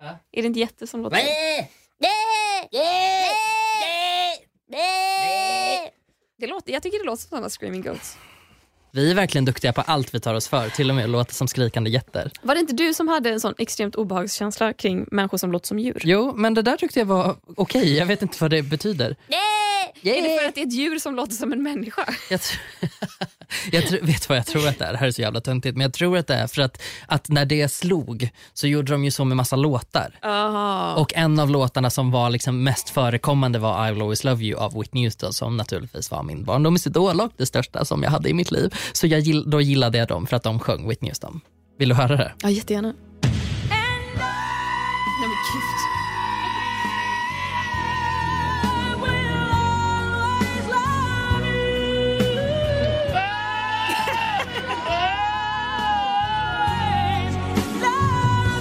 Ja. Är det inte jätte som låter? Det låter, jag tycker det låter som sådana screaming goats. Vi är verkligen duktiga på allt vi tar oss för, till och med låter som skrikande jätter. Var det inte du som hade en sån extremt obehagskänsla kring människor som låter som djur? Jo, men det där tyckte jag var okej. Jag vet inte vad det betyder. Är det för att det är ett djur som låter som en människa? Jag, tr- jag tr- vet vad jag tror att det är, det här är så jävla töntigt, men jag tror att det är för att, att när det slog så gjorde de ju så med massa låtar. Aha. Och en av låtarna som var liksom mest förekommande var I will always love you av Whitney Houston som naturligtvis var min barndoms idol och det största som jag hade i mitt liv. Så jag, gill- då gillade jag dem för att de sjöng Whitney Houston. Vill du höra det? Ja, jättegärna. Nej men gud.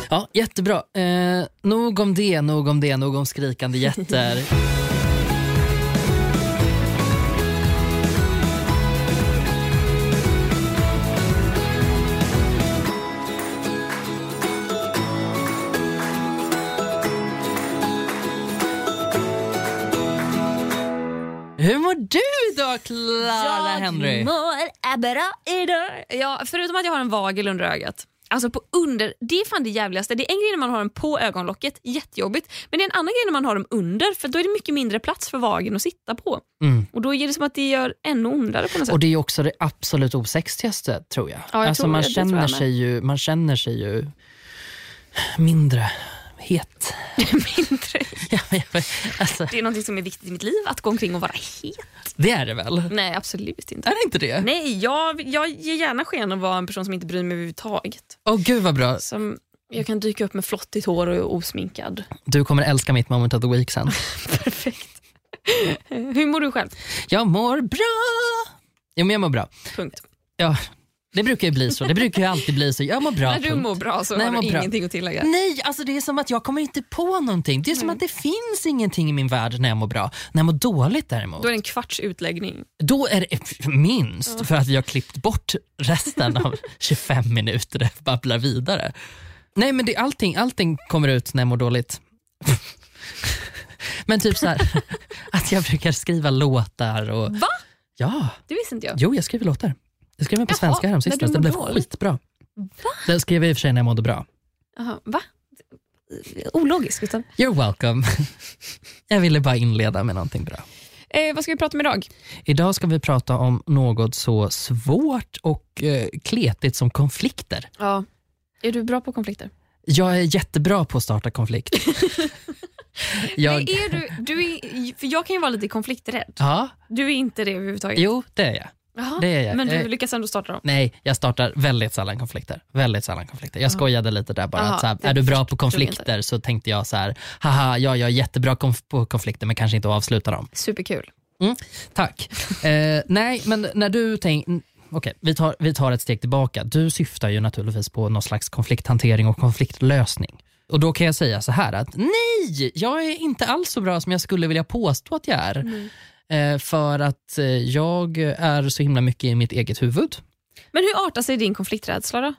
Ja, jättebra. Eh, nog om det, nog om det, nog om skrikande jätter. Hur mår du idag Clara Henry? mår bra idag. Ja, förutom att jag har en vagel under ögat. Alltså på under, det är fan det jävligaste. Det är en grej när man har den på ögonlocket, jättejobbigt. Men det är en annan grej när man har dem under för då är det mycket mindre plats för vagen att sitta på. Mm. Och då ger det som att det gör ännu ondare på något sätt. Och det är också det absolut osexigaste tror jag. jag alltså tror man, det, det tror känner jag sig ju, man känner sig ju mindre het. mindre. Ja, men alltså, Det är något som är viktigt i mitt liv, att gå omkring och vara het. det är det väl? Nej, absolut inte. Är det inte det? Nej, jag, jag ger gärna sken att vara en person som inte bryr mig överhuvudtaget. Åh gud vad bra. Som jag kan dyka upp med flottigt hår och osminkad. Du kommer älska mitt moment of the week sen. Perfekt. Hur mår du själv? Jag mår bra. Jo men jag mår bra. Punkt. Ja, det brukar ju bli så. Det brukar ju alltid bli så. Jag mår bra. När du punkt. mår bra så Nej, har du bra. ingenting att tillägga. Nej, alltså det är som att jag kommer inte på någonting. Det är som att det finns ingenting i min värld när jag mår bra. När jag mår dåligt däremot, Då är det en kvarts utläggning. då är det minst för att vi har klippt bort resten av 25 minuter där jag babblar vidare. Nej men det, allting, allting kommer ut när jag mår dåligt. men typ så här, att jag brukar skriva låtar och... Va? Ja, Det visste inte jag. jo jag skriver låtar. Jag skrev en på Jaha, svenska häromsistens, den blev dåligt. skitbra. Den skrev jag i och för sig när jag mådde bra. Jaha, va? Ologiskt. Utan. You're welcome. jag ville bara inleda med någonting bra. Eh, vad ska vi prata om idag? Idag ska vi prata om något så svårt och eh, kletigt som konflikter. Ja. Är du bra på konflikter? Jag är jättebra på att starta konflikt. jag, Nej, är du, du är, för jag kan ju vara lite konflikträdd. ja, Du är inte det överhuvudtaget. jo det är jag. Jaha, det är jag. Men du Eh, lyckas ändå starta dem? Nej, jag startar väldigt sällan konflikter. Väldigt sällan konflikter. Jag skojade lite där bara. Aha, att så här, är du bra på konflikter så tänkte jag så här, haha, ja, jag är jättebra konf- på konflikter men kanske inte att avsluta dem. Superkul. Tack. Eh, nej, men när du tänker... Okej, vi, tar, vi tar ett steg tillbaka. Du syftar ju naturligtvis på någon slags konflikthantering och konfliktlösning. Och då kan jag säga så här att nej, jag är inte alls så bra som jag skulle vilja påstå att jag är. Eh, för att eh, jag är så himla mycket i mitt eget huvud. Men hur artar sig din konflikträdsla då?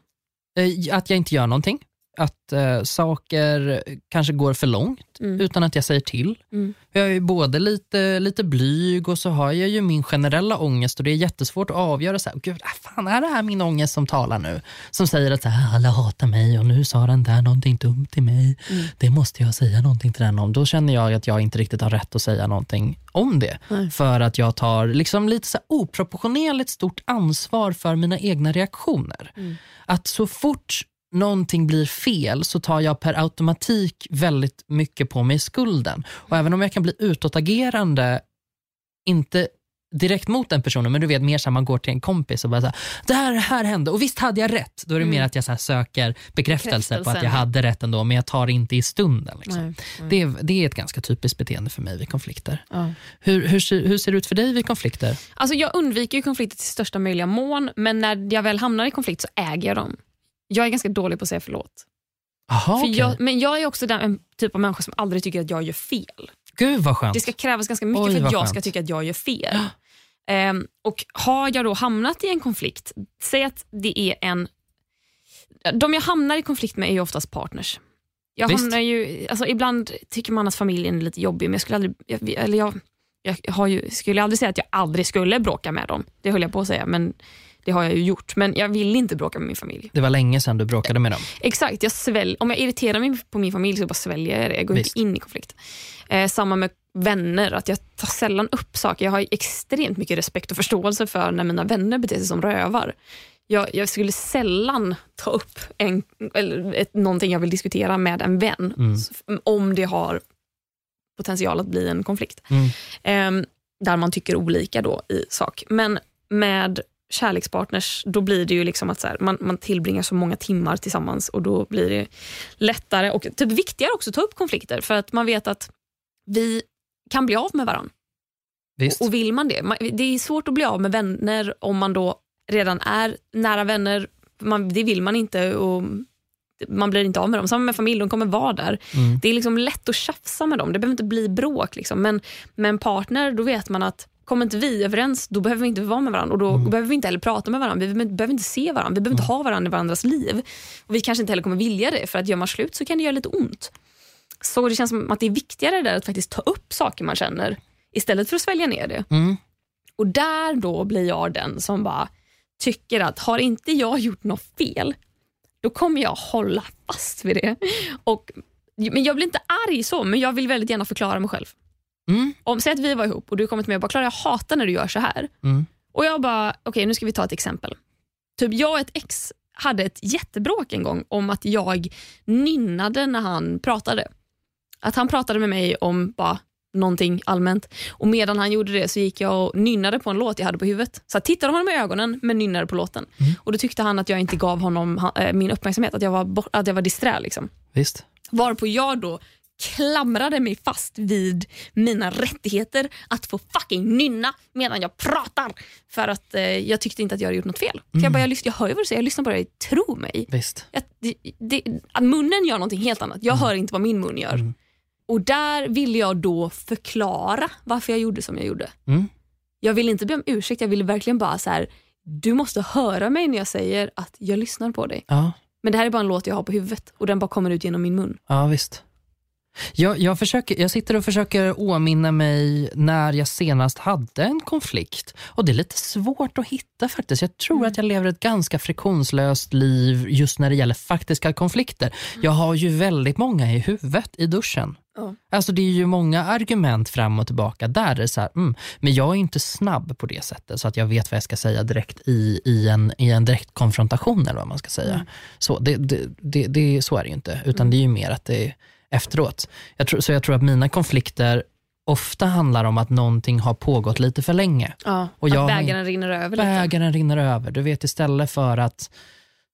Eh, att jag inte gör någonting. Att eh, saker kanske går för långt Mm. utan att jag säger till. Mm. Jag är ju både lite, lite blyg och så har jag ju min generella ångest och det är jättesvårt att avgöra. Så här, Gud, fan är det här min ångest som talar nu? Som säger att så här, alla hatar mig och nu sa den där någonting dumt till mig. Mm. Det måste jag säga någonting till den om. Då känner jag att jag inte riktigt har rätt att säga någonting om det. Nej. För att jag tar liksom lite så oproportionerligt stort ansvar för mina egna reaktioner. Mm. Att så fort någonting blir fel så tar jag per automatik väldigt mycket på mig skulden. Och även om jag kan bli utåtagerande, inte direkt mot den personen, men du vet mer så här, man går till en kompis och bara så här, det här, det här hände och visst hade jag rätt. Då är det mer att jag så söker bekräftelse på att jag hade rätt ändå, men jag tar det inte i stunden. Liksom. Nej. Det, är, det är ett ganska typiskt beteende för mig vid konflikter. Ja. Hur, hur, ser- hur ser det ut för dig vid konflikter? Alltså jag undviker konflikter till största möjliga mån, men när jag väl hamnar i konflikt så äger jag dem. Jag är ganska dålig på att säga förlåt. Aha, För okej. jag, men jag är också den en typ av människa som aldrig tycker att jag gör fel. Gud vad skönt. Det ska krävas ganska mycket Oj, för att jag skönt. ska tycka att jag gör fel. Ehm, och Har jag då hamnat i en konflikt, säg att det är en... De jag hamnar i konflikt med är ju oftast partners. Jag Visst. hamnar ju, alltså ibland tycker man att familjen är lite jobbig, men jag skulle aldrig, jag, eller jag, jag har ju, skulle aldrig säga att jag aldrig skulle bråka med dem. Det höll jag på att säga, men det har jag ju gjort. Men jag vill inte bråka med min familj. Det var länge sedan du bråkade med dem. Exakt, jag svälj, om jag irriterar mig på min familj så bara sväljer jag det. Jag går Visst. inte in i konflikt. Eh, samma med vänner, att jag tar sällan upp saker. Jag har extremt mycket respekt och förståelse för när mina vänner beter sig som rövar. Jag, jag skulle sällan ta upp en, eller ett, någonting jag vill diskutera med en vän Mm. om det har potential att bli en konflikt. Mm. Ehm, där man tycker olika då i sak. Men med kärlekspartners, då blir det ju liksom att så här, man, man tillbringar så många timmar tillsammans och då blir det lättare och typ viktigare också att ta upp konflikter för att man vet att vi kan bli av med varandra. Visst. Och vill man det? Det är svårt att bli av med vänner om man då redan är nära vänner. Man, det vill man inte och man blir inte av med dem. Samma med familj, de kommer vara där. Mm. Det är liksom lätt att tjafsa med dem. Det behöver inte bli bråk. Liksom. Men med en partner, då vet man att kommer inte vi överens, då behöver vi inte vara med varandra. Och Då behöver vi inte heller prata med varandra. Vi behöver- behöver inte se varandra. Vi behöver inte ha varandra i varandras liv. Och Vi kanske inte heller kommer vilja det, för att gör man slut så kan det göra lite ont. Så det känns som att det är viktigare där att faktiskt ta upp saker man känner istället för att svälja ner det. Mm. Och där då blir jag den som bara tycker att har inte jag gjort något fel, då kommer jag hålla fast vid det. Och, men jag blir inte arg så, men jag vill väldigt gärna förklara mig själv. Mm. Om Säg att vi var ihop och du kommer till mig och bara “Klara, jag hatar när du gör så här”. Mm. Och jag bara, okej nu ska vi ta ett exempel. Typ jag och ett ex hade ett jättebråk en gång om att jag nynnade när han pratade. Att han pratade med mig om bara någonting allmänt och medan han gjorde det så gick jag och nynnade på en låt jag hade på huvudet. Så jag tittade honom i ögonen men nynnade på låten. Och Då tyckte han att jag inte gav honom eh, min uppmärksamhet, att jag var, att jag var disträ. Liksom. Visst. Varpå jag då klamrade mig fast vid mina rättigheter att få fucking nynna medan jag pratar. För att eh, jag tyckte inte att jag hade gjort något fel. För jag, bara, jag, jag hör ju vad du säger, jag lyssnar på dig, tro mig. Visst. Jag, det, det, att munnen gör någonting helt annat. Jag hör inte vad min mun gör. Och där ville jag då förklara varför jag gjorde som jag gjorde. Mm. Jag ville inte be om ursäkt, jag ville verkligen bara så här. du måste höra mig när jag säger att jag lyssnar på dig. Ja. Men det här är bara en låt jag har på huvudet och den bara kommer ut genom min mun. Ja, visst. Jag, jag, försöker, jag sitter och försöker åminna mig när jag senast hade en konflikt. Och Det är lite svårt att hitta faktiskt. Jag tror att jag lever ett ganska friktionslöst liv just när det gäller faktiska konflikter. Jag har ju väldigt många i huvudet i duschen. Ja. Alltså Det är ju många argument fram och tillbaka. Där är det så här, mm, men jag är inte snabb på det sättet så att jag vet vad jag ska säga direkt i, i, en, i en direkt konfrontation eller vad man ska säga. Så, det, det, det, det, så är det ju inte, utan det är ju mer att det är efteråt. Jag tror, så jag tror att mina konflikter ofta handlar om att någonting har pågått lite för länge. Ja, Och att jag har bägaren rinner över lite. Bägaren rinner över. Du vet istället för att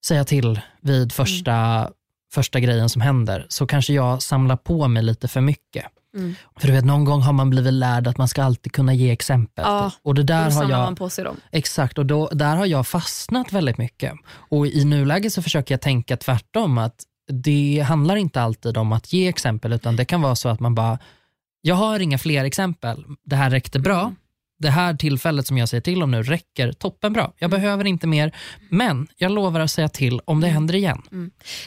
säga till vid första, Mm. första grejen som händer så kanske jag samlar på mig lite för mycket. Mm. För du vet någon gång har man blivit lärd att man ska alltid kunna ge exempel. Ja, och det där har jag, man på sig dem. Exakt, och då, där har jag fastnat väldigt mycket. Och i nuläget så försöker jag tänka tvärtom, att det handlar inte alltid om att ge exempel, utan det kan vara så att man bara, jag har inga fler exempel, det här räckte bra. Mm. Det här tillfället som jag säger till om nu räcker toppenbra. Jag Mm. behöver inte mer, men jag lovar att säga till om det händer igen.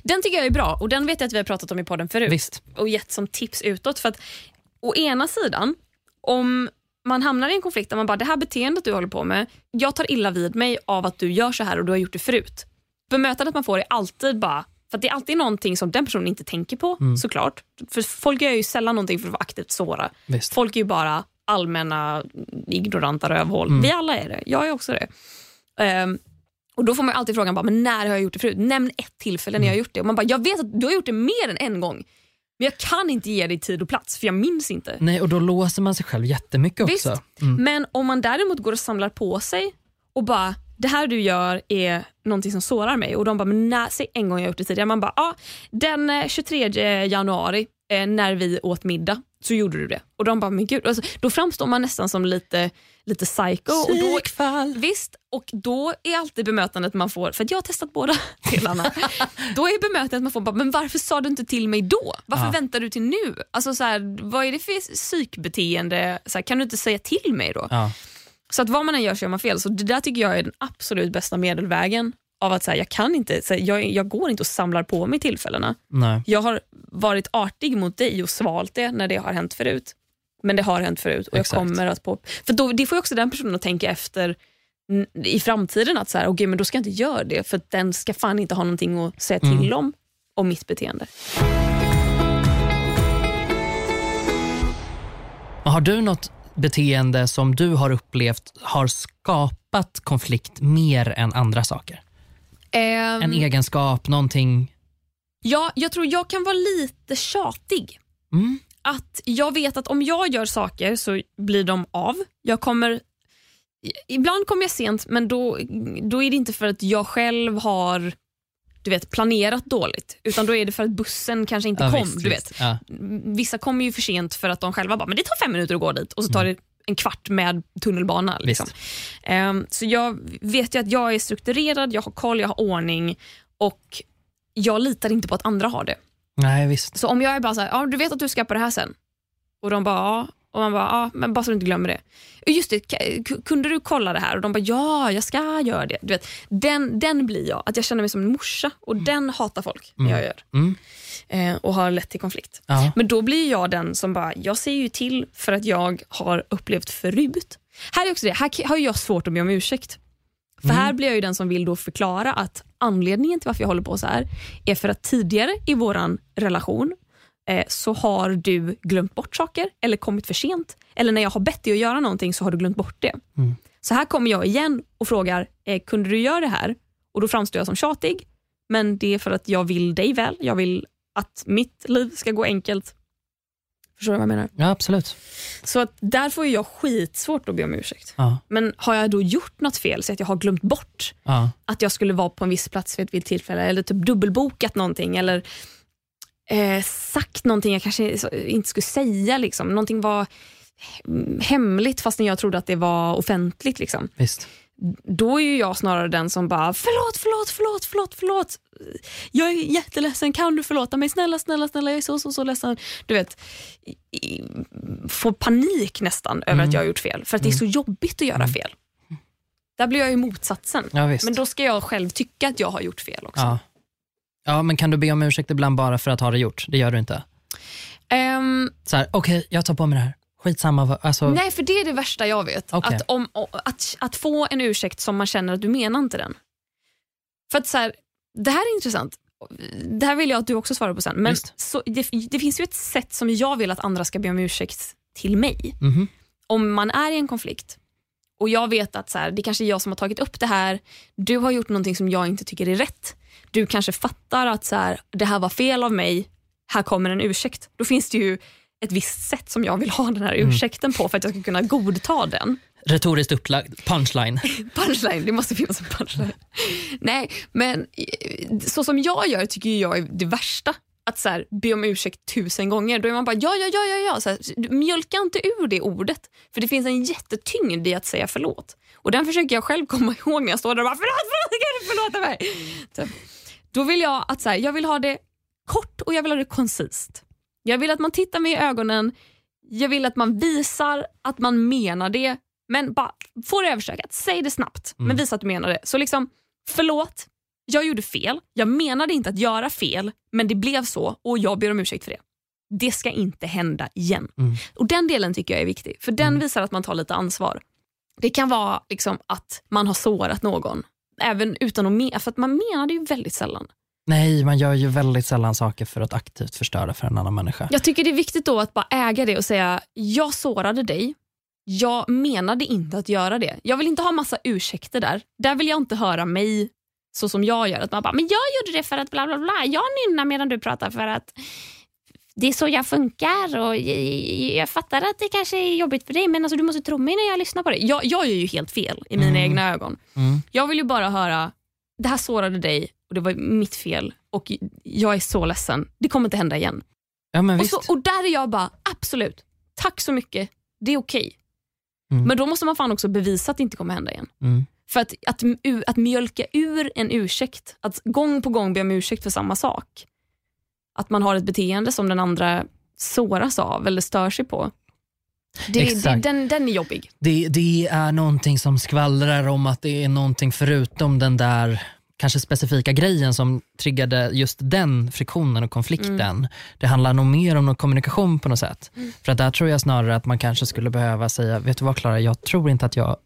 Den tycker jag är bra och den vet jag att vi har pratat om i podden förut Visst. och gett som tips utåt. För att å ena sidan, om man hamnar i en konflikt där man bara, det här beteendet du håller på med, jag tar illa vid mig av att du gör så här och du har gjort det förut. Bemötandet man får är alltid bara, för att det är alltid någonting som den personen inte tänker på såklart. För folk gör ju sällan någonting för att vara aktivt såra. Visst. Folk är ju bara allmänna ignoranta rövhål. Vi alla är det. Jag är också det. Ehm, och Då får man alltid frågan, bara, men när har jag gjort det förut? Nämn ett tillfälle när jag har gjort det. Och man bara, jag vet att du har gjort det mer än en gång. Men jag kan inte ge dig tid och plats för jag minns inte. Nej, och då låser man sig själv jättemycket Visst, också. Mm. men om man däremot går och samlar på sig och bara, det här du gör är någonting som sårar mig och de bara, men när, säg en gång jag gjort det tidigare. Man bara, ja, den eh, 23 januari eh, när vi åt middag så gjorde du det. Och de bara, men gud. Alltså, då framstår man nästan som lite, lite psycho. Och då, Psykfall. Visst, och då är alltid bemötandet man får, för jag har testat båda delarna, då är bemötandet man får bara, men varför sa du inte till mig då? Varför Ja. väntar du till nu? Alltså så här, vad är det för psykbeteende? Så här, kan du inte säga till mig då? Ja. Så att vad man än gör så gör man fel. Så det där tycker jag är den absolut bästa medelvägen. av att så här, jag kan inte, så här, jag, jag går inte och samlar på mig tillfällena. Nej. Jag har varit artig mot dig och svalt det när det har hänt förut. Men det har hänt förut och Exakt. jag kommer att på... För då, det får också den personen att tänka efter i framtiden att så här, okay, men då ska jag inte göra det för den ska fan inte ha någonting att säga till Mm. om, om mitt beteende. Har du något beteende som du har upplevt har skapat konflikt mer än andra saker? Ehm, En egenskap, någonting? ja, jag tror jag kan vara lite tjatig. Mm. att jag vet att om jag gör saker så blir de av. Jag kommer Ibland kommer jag sent, men då, då är det inte för att jag själv har du vet, planerat dåligt, utan då är det för att bussen kanske inte Ja, kom. visst, du vet. Ja. Vissa kommer ju för sent för att de själva bara, men det tar fem minuter att gå dit och så tar det en kvart med tunnelbana. Liksom. Ehm, så jag vet ju att jag är strukturerad, jag har koll, jag har ordning och jag litar inte på att andra har det. Nej, visst. Så om jag är bara så här, ja, du vet att du ska på det här sen? Och de bara, ja. Och man bara, ja, men bara så du inte glömmer det. Just det, kunde du kolla det här? Och de bara, ja, jag ska göra det. Du vet, den, den blir jag, att jag känner mig som en morsa och den hatar folk när jag gör. Mm. Eh, och har lett till konflikt. Ja. Men då blir jag den som bara, jag ser ju till för att jag har upplevt förut. Här är också det, här har jag svårt att be om ursäkt. För här blir jag ju den som vill då förklara att anledningen till varför jag håller på så här är för att tidigare i våran relation så har du glömt bort saker eller kommit för sent. Eller när jag har bett dig att göra någonting så har du glömt bort det. Så här kommer jag igen och frågar, eh, kunde du göra det här? Och då framstår jag som tjatig, men det är för att jag vill dig väl. Jag vill att mitt liv ska gå enkelt. Förstår du vad jag menar? ja, absolut. Så att där får jag skitsvårt att be om ursäkt. Ja. Men har jag då gjort något fel så att jag har glömt bort Ja. att jag skulle vara på en viss plats vid ett visst tillfälle eller typ dubbelbokat någonting eller eh, sagt någonting jag kanske inte skulle säga. Liksom. Någonting var mm, hemligt fastän jag trodde att det var offentligt. Liksom. Visst. Då är ju jag snarare den som bara förlåt, förlåt, förlåt, förlåt, förlåt. Jag är jätteledsen, kan du förlåta mig? Snälla, snälla, snälla, jag är så, så, så ledsen. Du vet, får panik nästan över att jag har gjort fel för att det är så jobbigt att göra fel. Där blir jag ju motsatsen. Ja. Men då ska jag själv tycka att jag har gjort fel också. Ja. Ja, men kan du be om ursäkt ibland bara för att ha det gjort? Det gör du inte? Ehm, Så här, okej, jag tar på mig det här. Skitsamma. vad- Alltså, nej, för det är det värsta jag vet. Okej. Att, om, att, att få en ursäkt som man känner att du menar inte den. För att så här, det här är intressant. Det här vill jag att du också svarar på sen. Men så, det, det finns ju ett sätt som jag vill att andra ska be om ursäkt till mig. Mhm. Om man är i en konflikt och jag vet att så här, det kanske är jag som har tagit upp det här. Du har gjort någonting som jag inte tycker är rätt. Du kanske fattar att så här, det här var fel av mig. Här kommer en ursäkt. Då finns det ju ett visst sätt som jag vill ha den här ursäkten på för att jag ska kunna godta den. Retoriskt upplagd punchline. Punchline, det måste finnas en punchline. Nej, men eh, så som jag gör tycker jag är det värsta. Att så här, be om ursäkt tusen gånger. Då är man bara ja, ja, ja, ja. ja. Så här, mjölka inte ur det ordet. För det finns en jättetyngd i att säga förlåt. Och den försöker jag själv komma ihåg när jag står där och bara förlåt, förlåt, kan du förlåta mig? Så, då vill jag att så här, jag vill ha det kort och jag vill ha det koncist. Jag vill att man tittar mig i ögonen. Jag vill att man visar att man menar det. Men bara få det överstökat. Säg det snabbt, men visa att du menar det. Så liksom, förlåt, jag gjorde fel. Jag menade inte att göra fel, men det blev så och jag ber om ursäkt för det. Det ska inte hända igen. Och Den delen tycker jag är viktig, för den visar att man tar lite ansvar. Det kan vara liksom att man har sårat någon, även utan att mena, för att man menar det ju väldigt sällan. Nej, man gör ju väldigt sällan saker för att aktivt förstöra för en annan människa. Jag tycker det är viktigt då att bara äga det och säga, jag sårade dig. Jag menade inte att göra det. Jag vill inte ha massa ursäkter där. Där vill jag inte höra mig så som jag gör. Att man bara, men jag gjorde det för att bla bla bla. Jag nynnar medan du pratar för att det är så jag funkar och jag, jag fattar att det kanske är jobbigt för dig men alltså, du måste tro mig när jag lyssnar på dig. Jag, jag gör ju helt fel i mina egna ögon. Mm. Jag vill ju bara höra, det här sårade dig och det var mitt fel och jag är så ledsen. Det kommer inte hända igen. Ja, Och, så, och där är jag bara, absolut, tack så mycket, det är okej. Mm. Men då måste man fan också bevisa att det inte kommer hända igen. Mm. För att, att, att mjölka ur en ursäkt, att gång på gång be om ursäkt för samma sak. Att man har ett beteende som den andra såras av eller stör sig på. Det, det, den, den är jobbig. Det, det är någonting som skvallrar om att det är någonting förutom den där kanske specifika grejen som triggade just den friktionen och konflikten. Mm. Det handlar nog mer om någon kommunikation på något sätt. För att där tror jag snarare att man kanske skulle behöva säga, vet du vad Klara, jag tror inte att jag,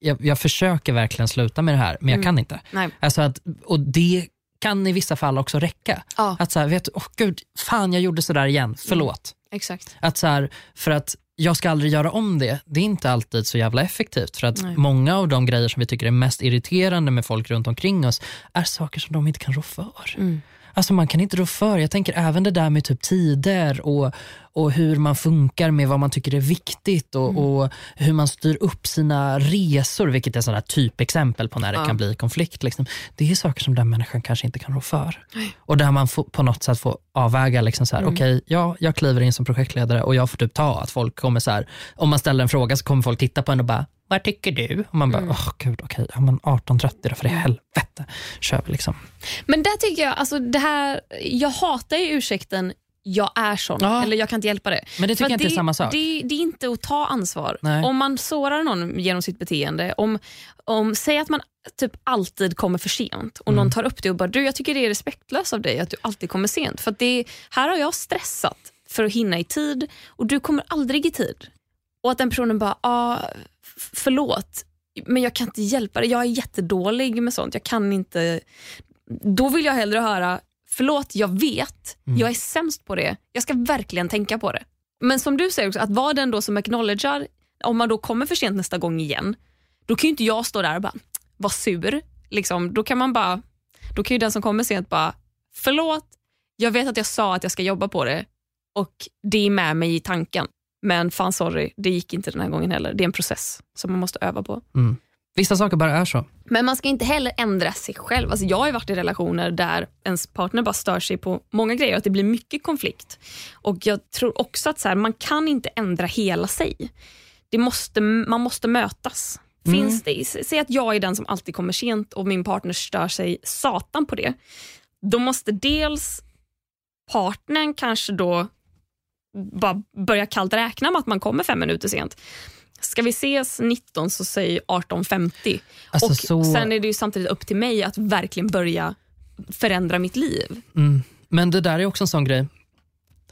jag, jag försöker verkligen sluta med det här, men jag Mm. kan inte. Nej. Alltså att, och det kan i vissa fall också räcka. Ja, Att så här, vet du, åh gud, fan jag gjorde sådär igen, förlåt. exakt. Att så här, för att jag ska aldrig göra om det, det är inte alltid så jävla effektivt. För att Nej. många av de grejer som vi tycker är mest irriterande med folk runt omkring oss är saker som de inte kan rå för. Mm. Alltså man kan inte rå för. Jag tänker även det där med typ tider och, och hur man funkar med vad man tycker är viktigt och, Mm. och hur man styr upp sina resor, vilket är sådana typexempel på när det Ja. kan bli konflikt. Liksom. Det är saker som den människan kanske inte kan rå för. Och där man får, på något sätt får avväga, liksom så här, Mm. okej, ja, jag kliver in som projektledare och jag får typ ta att folk kommer så här, om man ställer en fråga så kommer folk titta på en och bara, vad tycker du? Och man bara, Mm. åh gud, okej, ja, men 18.30 då, för i helvete. Kör vi liksom. Men där tycker jag, alltså det här, jag hatar ju ursäkten jag är sån, Ja. eller jag kan inte hjälpa det. Men det tycker För jag inte är samma sak. Det, det är inte att ta ansvar. Nej. Om man sårar någon genom sitt beteende, om, om säg att man typ alltid kommer för sent och Mm. någon tar upp det och bara du jag tycker det är respektlöst av dig att du alltid kommer sent. För det, här har jag stressat för att hinna i tid och du kommer aldrig i tid. Och att den personen bara, ah, förlåt men jag kan inte hjälpa det. Jag är jättedålig med sånt. Jag kan inte. Då vill jag hellre höra, förlåt jag vet, Mm. jag är sämst på det. Jag ska verkligen tänka på det. Men som du säger också, att vara den då som acknowledgar, om man då kommer för sent nästa gång igen, då kan ju inte jag stå där och bara vara sur. Liksom, då kan man bara, då kan ju den som kommer sent bara, förlåt, jag vet att jag sa att jag ska jobba på det och det är med mig i tanken. Men fan sorry, det gick inte den här gången heller. Det är en process som man måste öva på. Mm. Vissa saker bara är så. Men man ska inte heller ändra sig själv. Alltså jag har varit i relationer där ens partner bara stör sig på många grejer och att det blir mycket konflikt. Och Jag tror också att så här, man kan inte ändra hela sig. Det måste, man måste mötas. Finns det, säg att jag är den som alltid kommer sent och min partner stör sig satan på det. Då måste dels partnern kanske då bara börja kallt räkna med att man kommer fem minuter sent. Ska vi ses 19 så säg 18.50. Alltså och så- Sen är det ju samtidigt upp till mig att verkligen börja förändra mitt liv. Mm. Men det där är också en sån grej.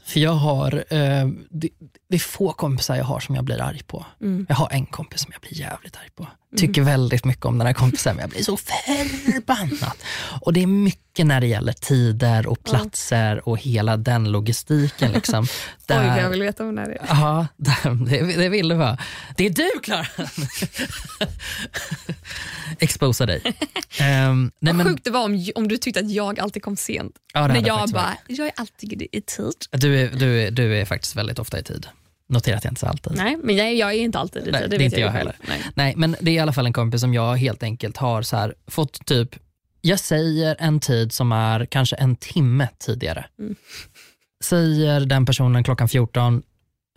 För jag har, eh, det, det är få kompisar jag har som jag blir arg på. Mm. Jag har en kompis som jag blir jävligt arg på. Tycker väldigt mycket om den här kompisen men jag blir så förbannad. Och det är mycket när det gäller tider och platser och hela den logistiken. Liksom. Oj, Där- jag vill veta om det är. Ja, det, det vill du vara. Det är du Klara! Exposa dig. Um, nej, Vad sjukt det var om, om du tyckte att jag alltid kom sent. ja, När jag bara, varit. jag är alltid i tid. Du är, du, är, du är faktiskt väldigt ofta i tid. Notera att jag inte säger alltid. Nej, men jag, jag är inte alltid tid. Nej, det det inte jag själv. heller. Nej. Nej, men det är i alla fall en kompis som jag helt enkelt har så här, fått typ, jag säger en tid som är kanske en timme tidigare. Mm. Säger den personen klockan 14,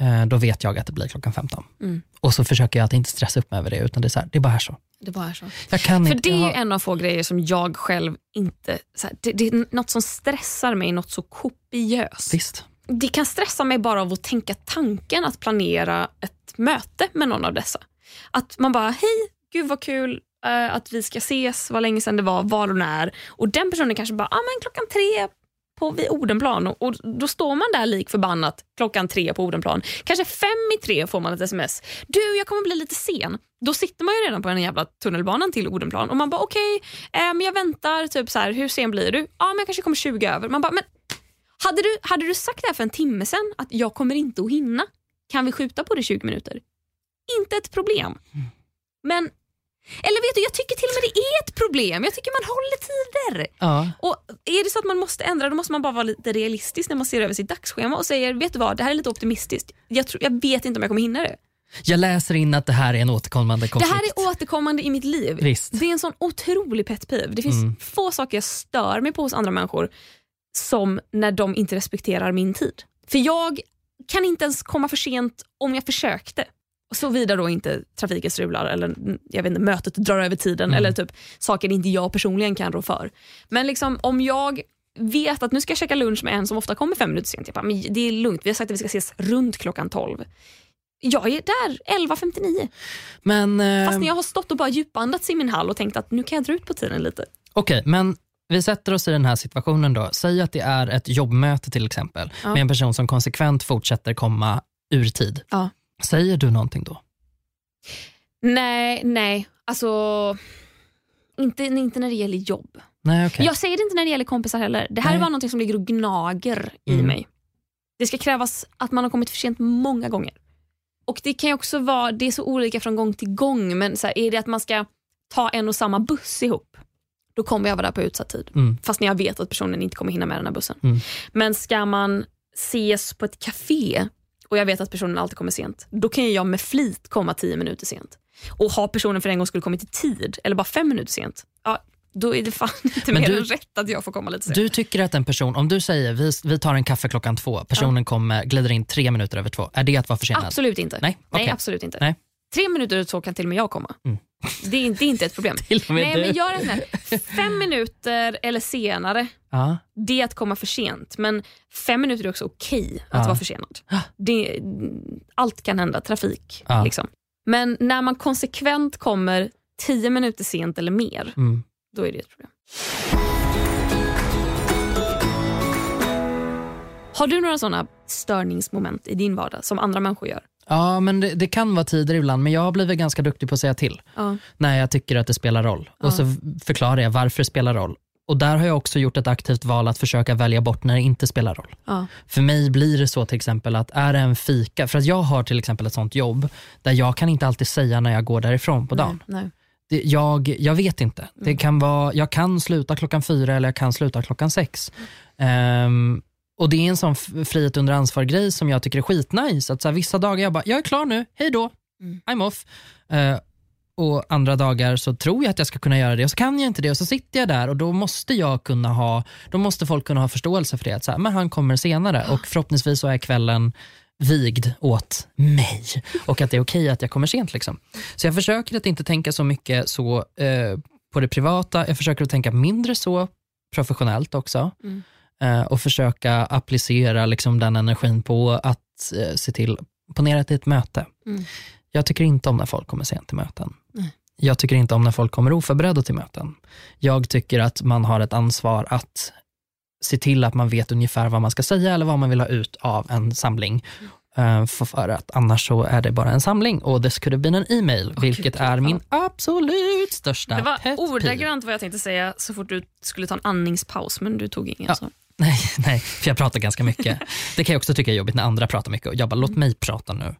eh, då vet jag att det blir klockan 15. Mm. Och så försöker jag att inte stressa upp mig över det, utan det är, så här, det är bara så. Det bara är så. Jag kan För inte, det är jag har- en av få grejer som jag själv inte... Så här, det, det är något som stressar mig, något så kopiöst. Visst. Det kan stressa mig bara av att tänka tanken att planera ett möte med någon av dessa. Att man bara, hej, gud vad kul eh, att vi ska ses, vad länge sedan det var, var och när. Och den personen kanske bara, ah, men klockan tre på vid Odenplan och, och då står man där lik förbannat klockan tre på Odenplan. Kanske fem i tre får man ett sms. Du, jag kommer bli lite sen. Då sitter man ju redan på den jävla tunnelbanan till Odenplan och man bara okej, eh, men jag väntar, typ så här, hur sen blir du? Ja, men jag kanske kommer 20 över. Man bara, men hade du, hade du sagt det här för en timme sen att jag kommer inte att hinna? Kan vi skjuta på det 20 minuter? Inte ett problem. Men, eller vet du, jag tycker till och med det är ett problem. Jag tycker man håller tider. Ja. Och Är det så att man måste ändra då måste man bara vara lite realistisk när man ser över sitt dagsschema och säger vet du vad, det här är lite optimistiskt. Jag, tror, jag vet inte om jag kommer hinna det. Jag läser in att det här är en återkommande konflikt. Det här är återkommande i mitt liv. Visst. Det är en sån otrolig pet peeve. Det finns Mm. få saker jag stör mig på hos andra människor som när de inte respekterar min tid. För jag kan inte ens komma för sent om jag försökte. Såvida då inte trafiken strular eller mm, jag vet inte, mötet drar över tiden Mm. eller typ saker inte jag personligen kan rå för. Men liksom om jag vet att nu ska jag käka lunch med en som ofta kommer fem minuter sent. Jag bara, men det är lugnt, vi har sagt att vi ska ses runt klockan 12. Jag är där 11.59. Men, eh, Fast när jag har stått och bara djupandats i min hall och tänkt att nu kan jag dra ut på tiden lite. Okej, men vi sätter oss i den här situationen då. Säg att det är ett jobbmöte till exempel Ja. med en person som konsekvent fortsätter komma ur tid. Ja. Säger du någonting då? Nej, nej. Alltså, inte, inte när det gäller jobb. Nej, okej. Jag säger det inte när det gäller kompisar heller. Det här Nej. är bara något som ligger och gnager i Mm. mig. Det ska krävas att man har kommit för sent många gånger. Och Det kan ju också vara, det är så olika från gång till gång, men så här, är det att man ska ta en och samma buss ihop, då kommer jag vara där på utsatt tid. Mm. Fast när jag vet att personen inte kommer hinna med den här bussen. Mm. Men ska man ses på ett café och jag vet att personen alltid kommer sent, då kan jag med flit komma tio minuter sent. Och har personen för en gång skulle kommit i tid, eller bara fem minuter sent, ja, då är det fan inte Men mer du- än rätt att jag får komma lite sent. Du tycker att en person, om du säger vi, vi tar en kaffe klockan två, personen kommer, glider in tre minuter över två, är det att vara försenad? Absolut inte. Nej, Nej, okej. absolut inte. Nej. Tre minuter över två kan till och med jag komma. Mm. Det, är, det är inte ett problem. Till och med Nej, du. men jag räknar fem minuter eller senare, Ja. det är att komma för sent. Men fem minuter är också okej att Ja. vara försenad. Det, allt kan hända, trafik. Ja. Liksom. Men när man konsekvent kommer tio minuter sent eller mer, Mm. då är det ett problem. Har du några sådana störningsmoment i din vardag som andra människor gör? Ja, men det, det kan vara tider ibland, men jag har blivit ganska duktig på att säga till Ja. när jag tycker att det spelar roll. Ja. Och så förklarar jag varför det spelar roll. Och där har jag också gjort ett aktivt val att försöka välja bort när det inte spelar roll. Ja. För mig blir det så till exempel att är det en fika, för att jag har till exempel ett sånt jobb där jag kan inte alltid säga när jag går därifrån på dagen. Nej, nej. Det, jag, jag vet inte. Mm. Det kan vara, jag kan sluta klockan fyra eller jag kan sluta klockan sex. Ehm, och Det är en sån frihet under ansvar-grej som jag tycker är skitnice. Att så här, vissa dagar jag bara, jag är klar nu, hej då, Mm. I'm off. Eh, och andra dagar så tror jag att jag ska kunna göra det och så kan jag inte det och så sitter jag där och då måste jag kunna ha, då måste folk kunna ha förståelse för det. Att så här, men han kommer senare och förhoppningsvis så är kvällen vigd åt mig och att det är okej att jag kommer sent. Liksom. Så jag försöker att inte tänka så mycket så eh, på det privata, jag försöker att tänka mindre så professionellt också. Mm. Eh, och försöka applicera liksom, den energin på att eh, se till, ponera är ett möte. Mm. Jag tycker inte om när folk kommer sent till möten. Nej. Jag tycker inte om när folk kommer oförberedda till möten. Jag tycker att man har ett ansvar att se till att man vet ungefär vad man ska säga eller vad man vill ha ut av en samling. Eh, för, att annars så är det bara en samling och det skulle bli en e-mail, vilket gud, är min absolut största Det var ordagrant vad jag tänkte säga så fort du skulle ta en andningspaus, men du tog ingen. Ja. Så. Nej, nej, för jag pratar ganska mycket. Det kan jag också tycka är jobbigt när andra pratar mycket. Och jag bara, låt mig prata nu.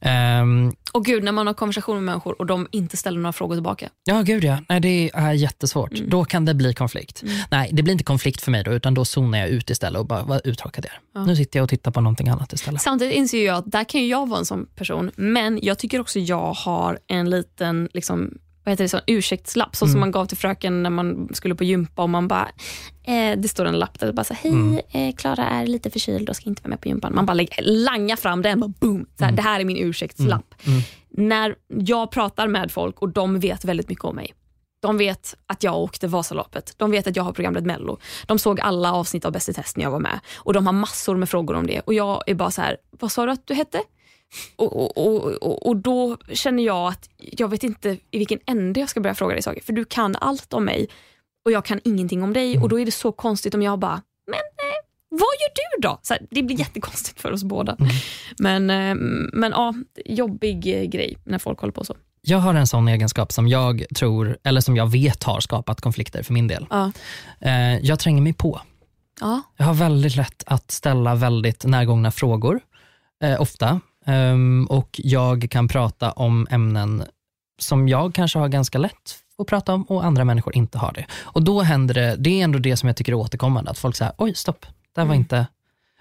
Ehm, Och gud, när man har konversation med människor och de inte ställer några frågor tillbaka. ja, gud ja. Nej, det är jättesvårt. Mm. Då kan det bli konflikt. Nej, det blir inte konflikt för mig då, utan då zonar jag ut istället och bara, vad uttråkad jag är. Ja. Nu sitter jag och tittar på någonting annat istället. Samtidigt inser jag att där kan ju jag vara en sån person, men jag tycker också jag har en liten liksom, vad heter det, sån ursäktslapp, så Mm. som man gav till fröken när man skulle på gympa och man bara, eh, det står en lapp där det bara så här, Mm. hej, eh, Klara är lite förkyld och ska inte vara med på gympan. Man bara lägger, langar fram den, bara boom, så här, det här är min ursäktslapp. Mm. När jag pratar med folk och de vet väldigt mycket om mig. De vet att jag åkte Vasaloppet. De vet att jag har programmet Mello. De såg alla avsnitt av Bäst i test när jag var med. Och De har massor med frågor om det. Och Jag är bara så här, vad sa du att du hette? Och, och, och, och, Då känner jag att jag vet inte i vilken ände jag ska börja fråga dig saker. För du kan allt om mig och jag kan ingenting om dig. Och Då är det så konstigt om jag bara, men eh, vad gör du då? Så här, det blir jättekonstigt för oss båda. Men, eh, men ja, jobbig eh, grej när folk håller på så. Jag har en sån egenskap som jag tror, eller som jag vet har skapat konflikter för min del. Ja. Eh, jag tränger mig på. Ja. Jag har väldigt lätt att ställa väldigt närgångna frågor, eh, ofta. Ehm, och jag kan prata om ämnen som jag kanske har ganska lätt att prata om och andra människor inte har det. Och då händer det, det är ändå det som jag tycker är återkommande, att folk säger oj stopp, det var Mm. inte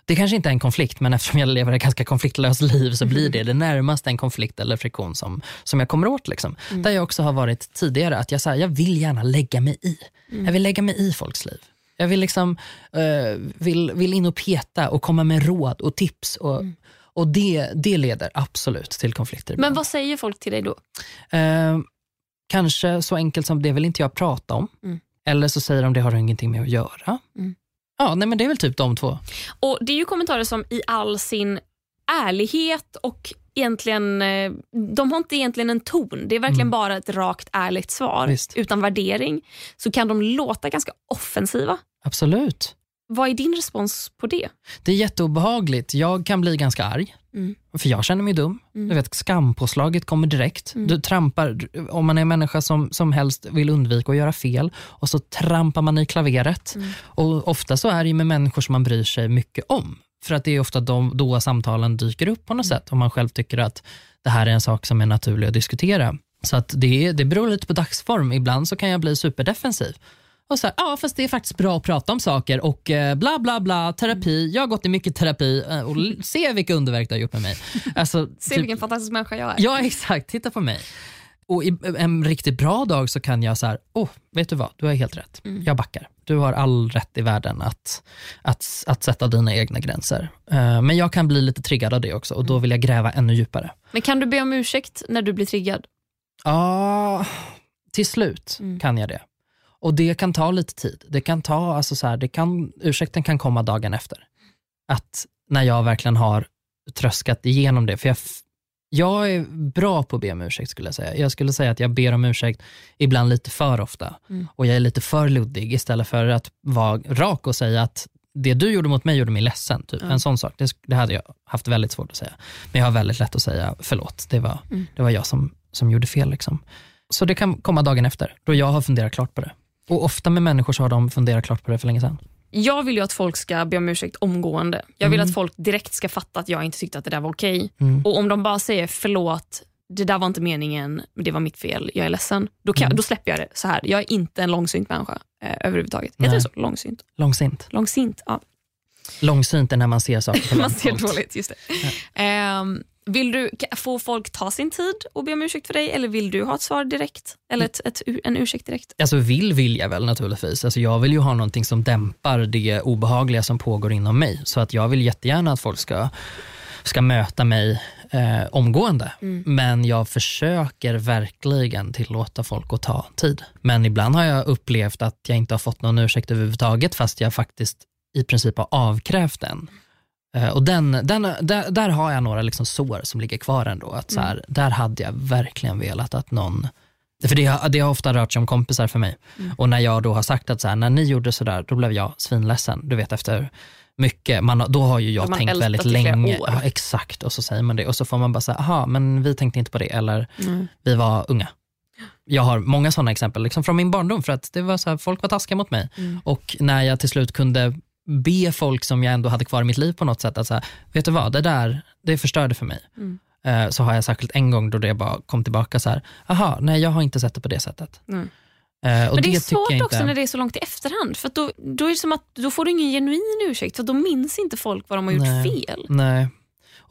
det kanske inte är en konflikt, men eftersom jag lever ett ganska konfliktlöst liv så blir det det närmaste en konflikt eller friktion som, som jag kommer åt. Liksom. Mm. Där jag också har varit tidigare, att jag, så här, jag vill gärna lägga mig i. Mm. Jag vill lägga mig i folks liv. Jag vill, liksom, eh, vill, vill in och peta och komma med råd och tips. Och, och det, det leder absolut till konflikter. Mm. Men vad säger folk till dig då? Eh, kanske så enkelt som det vill inte jag prata om. Mm. Eller så säger de det har ingenting med att göra. Mm. Ja, nej, men det är väl typ de två. Och Det är ju kommentarer som i all sin ärlighet och egentligen, eh, de har inte egentligen en ton. Det är verkligen bara ett rakt ärligt svar Visst. utan värdering. Så kan de låta ganska offensiva. Absolut. Vad är din respons på det? Det är jätteobehagligt. Jag kan bli ganska arg. Mm. För jag känner mig dum. Du vet, skampåslaget kommer direkt. Mm. Du trampar, om man är en människa som, som helst vill undvika att göra fel och så trampar man i klaveret. Mm. Och Ofta så är det med människor som man bryr sig mycket om. För att det är ofta de, då samtalen dyker upp på något Mm. sätt. Om man själv tycker att det här är en sak som är naturlig att diskutera. Så att det, det beror lite på dagsform. Ibland så kan jag bli superdefensiv. Och så här, ja fast det är faktiskt bra att prata om saker och eh, bla bla bla, terapi. Jag har gått i mycket terapi eh, och se vilka underverk det har gjort med mig. Alltså, Se typ- vilken fantastisk människa jag är. Ja exakt, titta på mig. Och i en riktigt bra dag så kan jag så här, åh, vet du vad, du har helt rätt. Jag backar. Du har all rätt i världen att, att, att sätta dina egna gränser. Eh, men jag kan bli lite triggad av det också och då vill jag gräva ännu djupare. Men kan du be om ursäkt när du blir triggad? Ja, till slut kan jag det. Och det kan ta lite tid. Det kan ta, alltså så här, det kan, ursäkten kan komma dagen efter. Att när jag verkligen har tröskat igenom det. För jag, jag är bra på att be om ursäkt skulle jag säga. Jag skulle säga att jag ber om ursäkt ibland lite för ofta. Och jag är lite för luddig istället för att vara rak och säga att det du gjorde mot mig gjorde mig ledsen. Typ. En sån sak, det, det hade jag haft väldigt svårt att säga. Men jag har väldigt lätt att säga förlåt, det var, det var jag som, som gjorde fel. Liksom. Så det kan komma dagen efter, då jag har funderat klart på det. Och ofta med människor så har de funderat klart på det för länge sedan. Jag vill ju att folk ska be om ursäkt omgående. Jag vill att folk direkt ska fatta att jag inte tyckte att det där var okej. Och om de bara säger förlåt, det där var inte meningen, det var mitt fel, jag är ledsen. Då, kan, då släpper jag det så här. Jag är inte en långsynt människa eh, överhuvudtaget. Heter det så? Långsynt? Långsint. Långsint, ja. Långsynt är när man ser saker på Man ser dåligt, just det. Ehm, vill du få folk ta sin tid och be om ursäkt för dig eller vill du ha ett svar direkt? Eller ett, ett, en ursäkt direkt? Alltså vill vill jag väl naturligtvis. Alltså jag vill ju ha någonting som dämpar det obehagliga som pågår inom mig. Så att jag vill jättegärna att folk ska, ska möta mig eh, omgående. Men jag försöker verkligen tillåta folk att ta tid. Men ibland har jag upplevt att jag inte har fått någon ursäkt överhuvudtaget fast jag faktiskt i princip har avkrävt den. Eh, Och den, den, där, där har jag några liksom sår som ligger kvar ändå. Att så här, Där hade jag verkligen velat att någon för det, har- det har ofta rört sig om kompisar för mig. Och när jag då har sagt att så här, när ni gjorde sådär, då blev jag svinledsen. Du vet efter mycket, man, då har ju jag man tänkt väldigt länge. Ja, exakt, och så säger man det. Och så får man bara säga, aha, men vi tänkte inte på det. Eller Mm. vi var unga. Jag har många sådana exempel liksom från min barndom. För att det var så här, folk var taskiga mot mig. Mm. Och när jag till slut kunde be folk som jag ändå hade kvar i mitt liv på något sätt att här, vet du vad, det där, det förstörde för mig. Mm. Eh, Så har jag särskilt en gång då det bara kom tillbaka så här, aha, nej jag har inte sett det på det sättet. Mm. Eh, Men det är tycker svårt inte, också när det är så långt i efterhand. För då, då är det som att då får du ingen genuin ursäkt för då minns inte folk vad de har gjort Nej. fel. Nej.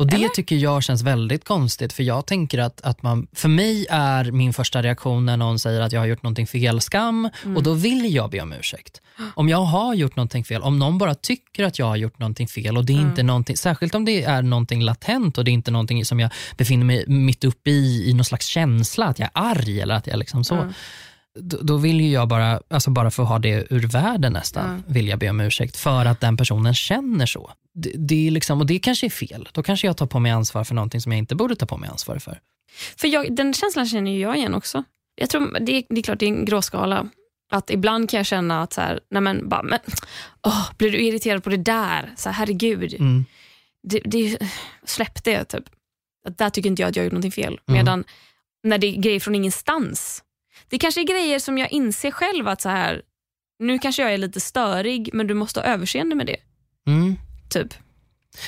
Och det Eller? tycker jag känns väldigt konstigt för jag tänker att, att man, för mig är min första reaktion när någon säger att jag har gjort någonting fel skam Mm. och då vill jag be om ursäkt. Om jag har gjort någonting fel, om någon bara tycker att jag har gjort någonting fel och det är Mm. inte någonting, särskilt om det är någonting latent och det är inte någonting som jag befinner mig mitt uppe i, i någon slags känsla, att jag är arg eller att jag liksom så. Mm. Då, då vill ju jag bara, alltså bara för att ha det ur världen nästan, vill jag be om ursäkt för att den personen känner så. Det, det är liksom, och det kanske är fel. Då kanske jag tar på mig ansvar för någonting som jag inte borde ta på mig ansvar för. För jag, den känslan känner ju jag igen också. Jag tror det, det är klart det är en gråskala. Att ibland kan jag känna att så här, nej men, bara, men, åh, blir du irriterad på det där? Så här, herregud, Mm. det, det, släpp det. Typ. Att där tycker inte jag att jag har gjort någonting fel. Mm. Medan när det är grejer från ingenstans. Det kanske är grejer som jag inser själv att så här, nu kanske jag är lite störig men du måste ha överseende med det. Mm. Typ.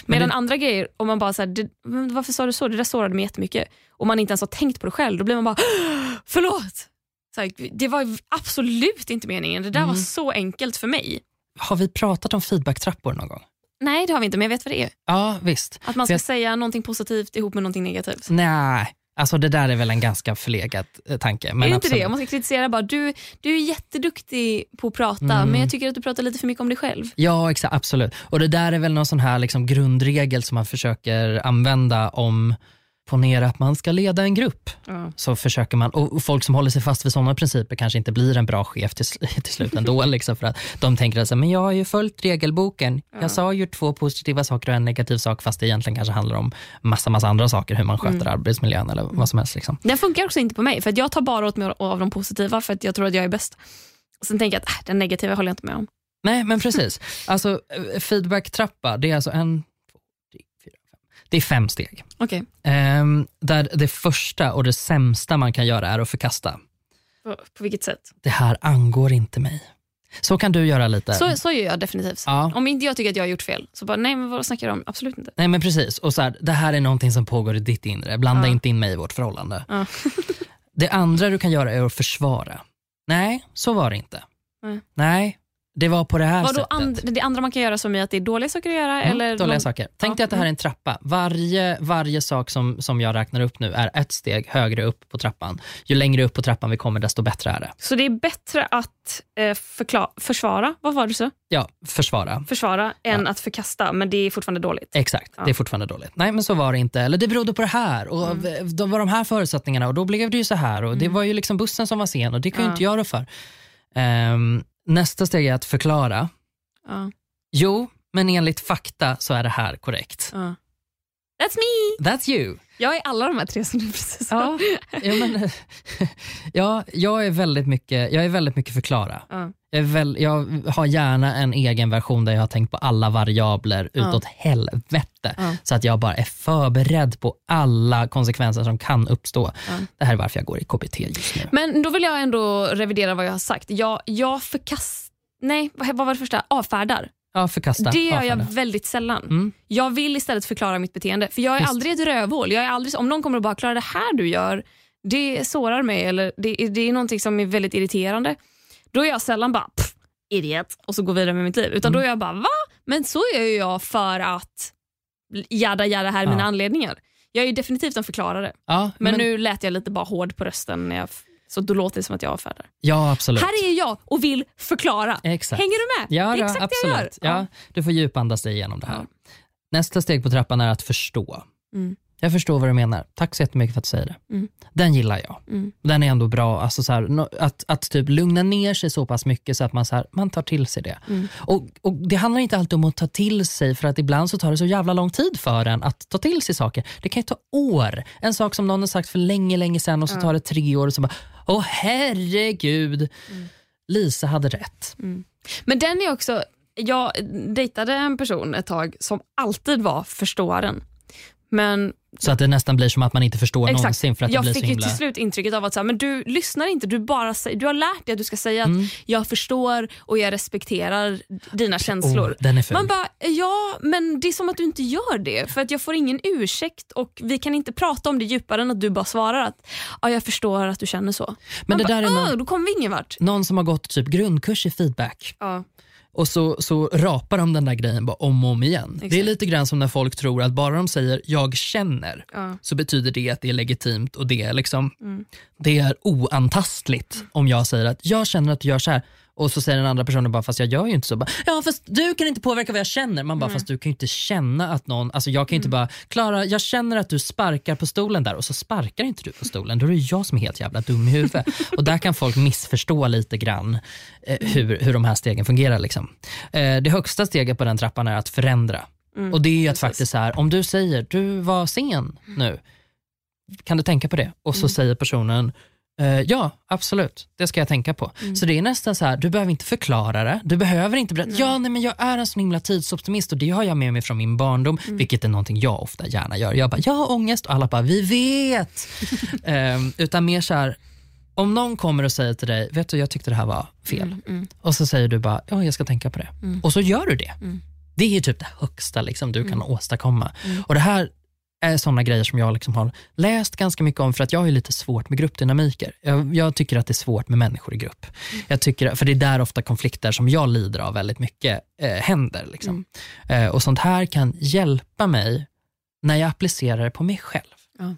Men Medan det- andra grejer, om man bara så här, det, varför sa du så? Det där sårade mig jättemycket. Och man inte ens har tänkt på det själv, då blir man bara förlåt. Så här, det var absolut inte meningen. Det där var Mm. så enkelt för mig. Har vi pratat om feedbacktrappor någon gång? Nej det har vi inte men jag vet vad det är. Ja, visst. Att man ska jag- säga någonting positivt ihop med någonting negativt. Nej, alltså det där är väl en ganska förlegad eh, tanke. Men är det inte absolut. det? Om man ska kritisera bara, du, du är jätteduktig på att prata Mm. men jag tycker att du pratar lite för mycket om dig själv. Ja, exakt, absolut. Och det där är väl någon sån här liksom grundregel som man försöker använda om ponera att man ska leda en grupp. Ja. Så försöker man, och folk som håller sig fast vid sådana principer kanske inte blir en bra chef till, till slut ändå. liksom, för att de tänker att men jag har ju följt regelboken. Jag sa ju två positiva saker och en negativ sak fast det egentligen kanske handlar om massa, massa andra saker. Hur man sköter arbetsmiljön eller vad som helst. Liksom. Den funkar också inte på mig, för att jag tar bara åt mig av de positiva för att jag tror att jag är bäst. Sen tänker jag att äh, den negativa håller jag inte med om. Nej, men precis. Alltså, eh, feedback-trappa, det är alltså en, två, tre, fyra, fem. Det är fem steg. Okej, Ehm, där det första och det sämsta man kan göra är att förkasta. på, på vilket sätt? Det här angår inte mig. Så kan du göra lite. Så, så gör jag definitivt. Ja. Om inte jag tycker att jag har gjort fel, så bara nej men vad snackar du om? Absolut inte. Nej men precis, och så här, det här är någonting som pågår i ditt inre, blanda Ja. inte in mig i vårt förhållande. Ja. det andra du kan göra är att försvara. Nej, så var det inte. Nej. Nej, det var på det här Vadå, sättet. and, det andra man kan göra som är att det är dåliga saker att göra? Mm, eller dåliga någon- saker. Tänk Ja, dig att det här är en trappa. Varje, varje sak som, som jag räknar upp nu är ett steg högre upp på trappan. Ju längre upp på trappan vi kommer desto bättre är det. Så det är bättre att eh, förkla- försvara, vad var det så? Ja, försvara. Försvara än att förkasta, men det är fortfarande dåligt. Exakt, det är fortfarande dåligt. Nej men så var det inte. Eller det berodde på det här och Mm. då var de här förutsättningarna och då blev det ju så här och det var ju liksom bussen som var sen och det kan ju Ja. inte jag rå för. Ehm, nästa steg är att förklara. Ja, Jo, men enligt fakta så är det här korrekt. ja. That's me! That's you. Jag är alla de här tre som du precis sa. Ja, ja, men, ja, jag, är väldigt mycket, jag är väldigt mycket förklara. Ja. Jag, är väl, jag har gärna en egen version där jag har tänkt på alla variabler utåt helvete. Ja. Så att jag bara är förberedd på alla konsekvenser som kan uppstå. Det här är varför jag går i KBT just nu. Men då vill jag ändå revidera vad jag har sagt. Jag, jag förkast... Nej, vad var det första? Avfärdar. Ja, förkasta. Det gör jag väldigt sällan. Mm. Jag vill istället förklara mitt beteende. För Jag är Visst. aldrig ett rövhål. Jag är aldrig, om någon kommer och bara “Klara, det här du gör, det sårar mig” eller det, är- det är någonting som är väldigt irriterande. Då är jag sällan bara “pff, idiot” och så går vidare med mitt liv. Utan Mm. då är jag bara “va?” Men så gör jag för att jada jada här är mina Ja. anledningar. Jag är ju definitivt en förklarare. Ja, Men, nu lät jag lite bara hård på rösten när jag, så då låter det som att jag avfärdar. Ja, absolut. Här är jag och vill förklara. Exakt. Hänger du med? Ja, det är ja, exakt absolut. det jag gör. Ja, du får djupandas dig igenom det här. Ja. Nästa steg på trappan är att förstå. Mm. Jag förstår vad du menar. Tack så jättemycket för att du säger det. Mm. Den gillar jag. Mm. Den är ändå bra. Alltså så här, att, att typ lugna ner sig så pass mycket så att man, så här, man tar till sig det. Mm. Och, och Det handlar inte alltid om att ta till sig för att ibland så tar det så jävla lång tid för en att ta till sig saker. Det kan ju ta år. En sak som någon har sagt för länge, länge sedan och så tar det tre år och så bara, åh herregud. Mm. Lisa hade rätt. Men den är också, jag dejtade en person ett tag som alltid var förståaren. Men Så att det nästan blir som att man inte förstår exakt, någonsin för att jag det blir fick så ju himla... till slut intrycket av att så här, men du lyssnar inte, du, bara du har lärt dig att du ska säga att jag förstår och jag respekterar dina känslor. Oh, den är ful. Man bara, ja men det är som att du inte gör det för att jag får ingen ursäkt och vi kan inte prata om det djupare än att du bara svarar att ja, jag förstår att du känner så. Men Man det bara, där är någon, "Ah, Då kommer vi ingen vart. någon som har gått typ grundkurs i feedback Ja. Och så, så rapar de den där grejen bara om och om igen. Det är Exakt. lite grann som när folk tror att bara de säger jag känner Ja. så betyder det att det är legitimt och det är, liksom, Mm. det är oantastligt om jag säger att jag känner att du gör så här och så säger den andra personen bara fast jag gör ju inte så. Bara, ja fast du kan inte påverka vad jag känner. Man bara fast du kan ju inte känna att någon, alltså jag kan ju inte bara Klara jag känner att du sparkar på stolen där och så sparkar inte du på stolen. Då är det jag som är helt jävla dum i huvudet. och där kan folk missförstå lite grann eh, hur, hur de här stegen fungerar. Liksom. Eh, det högsta steget på den trappan är att förändra. och det är ju att faktiskt så här, om du säger du var sen nu, kan du tänka på det? Och så säger personen ja, absolut. Det ska jag tänka på. Så det är nästan så här, du behöver inte förklara det. Du behöver inte berätta, ja nej, men jag är en sån himla tidsoptimist och det har jag med mig från min barndom, vilket är någonting jag ofta gärna gör. Jag bara, jag har ångest och alla bara, vi vet. Ehm, utan mer så här, om någon kommer och säger till dig, vet du jag tyckte det här var fel. Och så säger du bara, ja jag ska tänka på det. Och så gör du det. Det är typ det högsta liksom, du kan åstadkomma. Och det här är sådana grejer som jag liksom har läst ganska mycket om för att jag har lite svårt med gruppdynamiker. Jag, jag tycker att det är svårt med människor i grupp. Jag tycker, för det är där ofta konflikter som jag lider av väldigt mycket eh, händer. Liksom. Eh, och sånt här kan hjälpa mig när jag applicerar det på mig själv. Ja.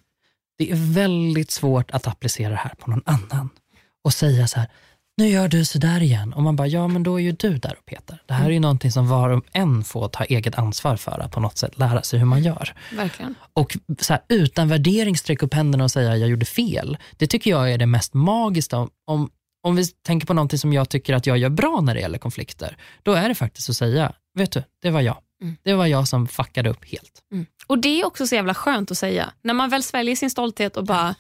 Det är väldigt svårt att applicera det här på någon annan och säga så här, nu gör du sådär igen. Och man bara, ja men då är ju du där och petar. Det här är ju någonting som var och en får ta eget ansvar för att på något sätt lära sig hur man gör. Verkligen. Och så här, utan värdering sträcka upp händerna och säga jag gjorde fel. Det tycker jag är det mest magiska. Om, om, om vi tänker på någonting som jag tycker att jag gör bra när det gäller konflikter, då är det faktiskt att säga, vet du, det var jag. Mm. Det var jag som fuckade upp helt. Mm. Och det är också så jävla skönt att säga. När man väl sväljer sin stolthet och bara,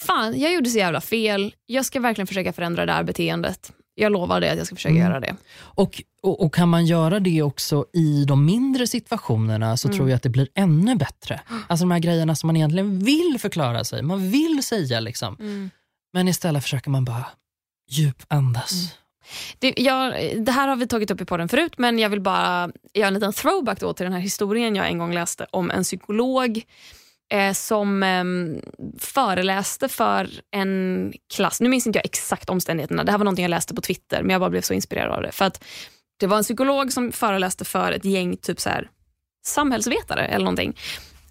fan jag gjorde så jävla fel. Jag ska verkligen försöka förändra det här beteendet. Jag lovar det att jag ska försöka Mm. göra det. Och, och, och kan man göra det också i de mindre situationerna så Mm. tror jag att det blir ännu bättre. Alltså de här grejerna som man egentligen vill förklara sig, man vill säga liksom. Mm. Men istället försöker man bara djupandas. Mm. Det, jag, det här har vi tagit upp i podden förut men jag vill bara göra en liten throwback då till den här historien jag en gång läste om en psykolog eh, som eh, föreläste för en klass. Nu minns inte jag exakt omständigheterna. Det här var någonting jag läste på Twitter men jag bara blev så inspirerad av det. För att Det var en psykolog som föreläste för ett gäng typ så här, samhällsvetare eller någonting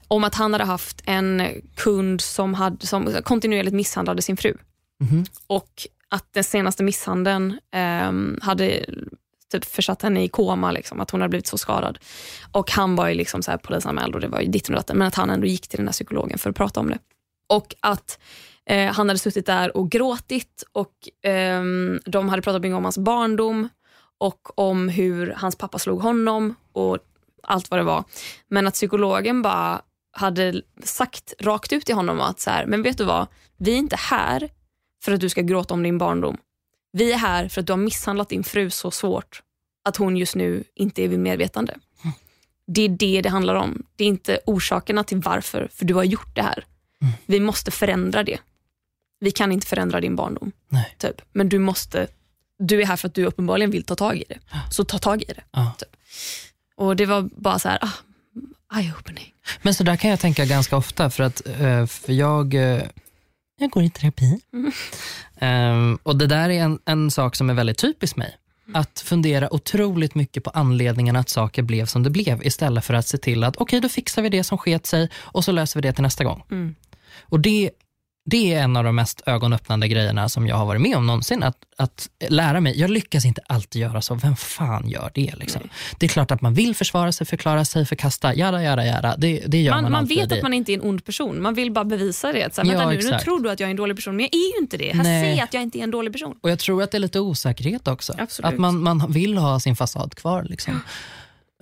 om att han hade haft en kund som, hade, som kontinuerligt misshandlade sin fru Mhm. och att den senaste misshandeln ehm, hade typ försatt henne i koma, liksom, att hon hade blivit så skadad. Och han var ju liksom så här polisanmäld och det var ju ditten och datten, men att han ändå gick till den här psykologen för att prata om det. Och att eh, han hade suttit där och gråtit och eh, de hade pratat mycket om hans barndom och om hur hans pappa slog honom och allt vad det var. Men att psykologen bara hade sagt rakt ut till honom att så här, men vet du vad, vi är inte här för att du ska gråta om din barndom. Vi är här för att du har misshandlat din fru så svårt att hon just nu inte är vid medvetande. Det är det det handlar om. Det är inte orsakerna till varför, för du har gjort det här. Vi måste förändra det. Vi kan inte förändra din barndom. Nej. Typ. Men du måste, du är här för att du uppenbarligen vill ta tag i det. Så ta tag i det. Ja. Och det var bara så här, ah, eye-opening. Men så där kan jag tänka ganska ofta för att eh, för jag, eh, jag går i terapi. Mm. Ehm, och det där är en, en sak som är väldigt typisk mig. Att fundera otroligt mycket på anledningen att saker blev som det blev istället för att se till att okej, då fixar vi det som sket sig och så löser vi det till nästa gång. Mm. Och det, det är en av de mest ögonöppnande grejerna som jag har varit med om någonsin. Att, att lära mig, jag lyckas inte alltid göra så, vem fan gör det? Liksom? Det är klart att man vill försvara sig, förklara sig, förkasta, jada, jada, jada. Det, det gör man, Man, man vet Det- att man inte är en ond person. Man vill bara bevisa det. Så här, Ja, nu, nu tror du att jag är en dålig person, men jag är ju inte det. Här Nej. ser att jag inte är en dålig person. Och jag tror att det är lite osäkerhet också. Absolut. Att man, man vill ha sin fasad kvar. Liksom.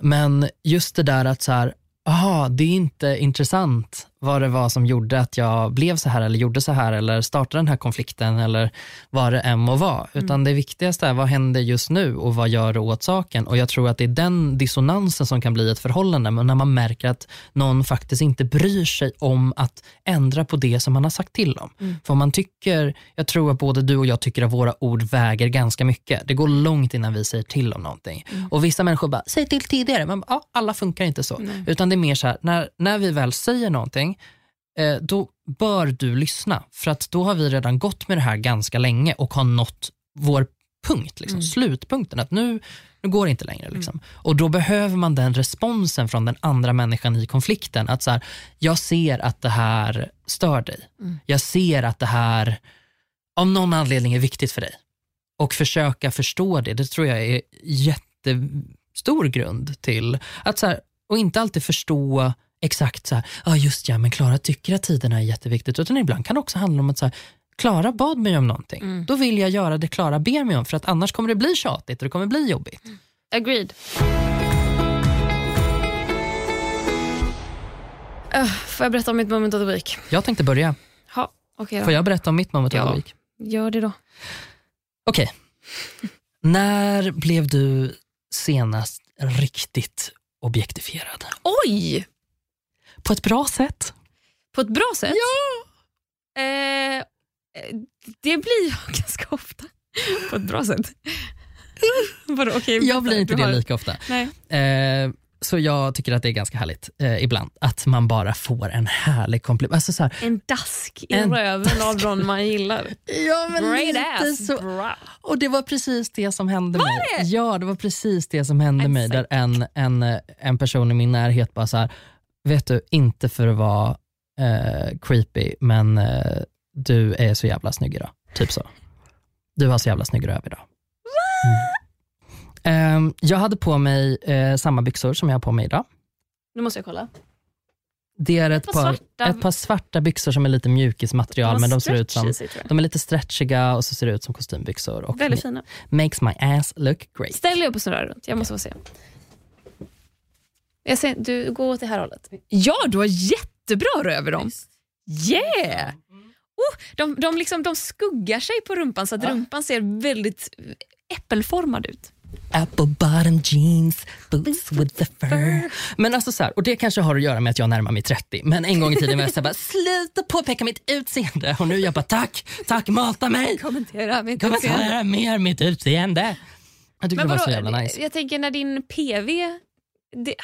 Men just det där att så här, aha, det är inte intressant vad det var som gjorde att jag blev så här eller gjorde så här eller startade den här konflikten eller vad det än må vara. Utan det viktigaste är vad händer just nu och vad gör du åt saken? Och jag tror att det är den dissonansen som kan bli ett förhållande, men när man märker att någon faktiskt inte bryr sig om att ändra på det som man har sagt till om. För om man tycker, jag tror att både du och jag tycker att våra ord väger ganska mycket. Det går långt innan vi säger till om någonting. Och vissa människor bara, säg till tidigare. Men ja, alla funkar inte så. Utan det mer så här, när, när vi väl säger någonting, eh, då bör du lyssna. För att då har vi redan gått med det här ganska länge och har nått vår punkt, liksom, slutpunkten. Att nu, nu går det inte längre. Liksom. Och då behöver man den responsen från den andra människan i konflikten. Att så här, jag ser att det här stör dig. Jag ser att det här av någon anledning är viktigt för dig. Och försöka förstå det, det tror jag är jättestor grund till att så här, och inte alltid förstå exakt så här, ja just ja, men Klara tycker att tiderna är jätteviktigt, utan ibland kan det också handla om att så här, Klara bad mig om någonting. Då vill jag göra det Klara ber mig om, för att annars kommer det bli tjatigt och det kommer bli jobbigt. Agreed. Uh, får jag berätta om mitt moment of the week? Jag tänkte börja. Ha, okay då. Får jag berätta om mitt moment of Ja. the week? Gör det då. Okej. När blev du senast riktigt objektifierad? Oj! På ett bra sätt? På ett bra sätt? Ja! Eh, det blir jag ganska ofta. På ett bra sätt. Vadå, okay, Jag blir inte det lika ofta. Nej. Eh, så jag tycker att det är ganska härligt eh, ibland att man bara får en härlig komplimang. Alltså så här, En dask i En röven av någon man gillar. ja, men Great ass. så. Bra. Och det var precis det som hände mig. det? Ja, det var precis det som hände I'm mig. Där en, en, en person i min närhet bara så här, vet du, inte för att vara eh, creepy, men eh, du är så jävla snygg idag. Typ så. Du har så jävla snygg röv idag. Mm. Ehm, jag hade på mig eh, samma byxor som jag har på mig idag. Nu måste jag kolla. Det är ett Par par, svarta. ett par svarta byxor som är lite mjukismaterial, De men de ser ut som de är lite stretchiga och så ser det ut som kostymbyxor. Och Väldigt fina. makes my ass look great. Ställ dig upp och snurra runt. Jag måste få se. Jag ser, du går åt det här hållet. Ja, du har jättebra röv i dem. Yeah! Oh, de, de, liksom, de skuggar sig på rumpan så att rumpan ser väldigt äppelformad ut. Apple bottom jeans, boots with the fur. Men alltså så här, och det kanske har att göra med att jag närmar mig 30. Men en gång i tiden var jag så här, bara, sluta påpeka mitt utseende. Och nu är jag bara, tack, tack, mata mig. Kommentera mitt utseende. Kommentera mer mitt utseende. Jag tyckte det var så jävla nice. Jag tänker när din PV, det,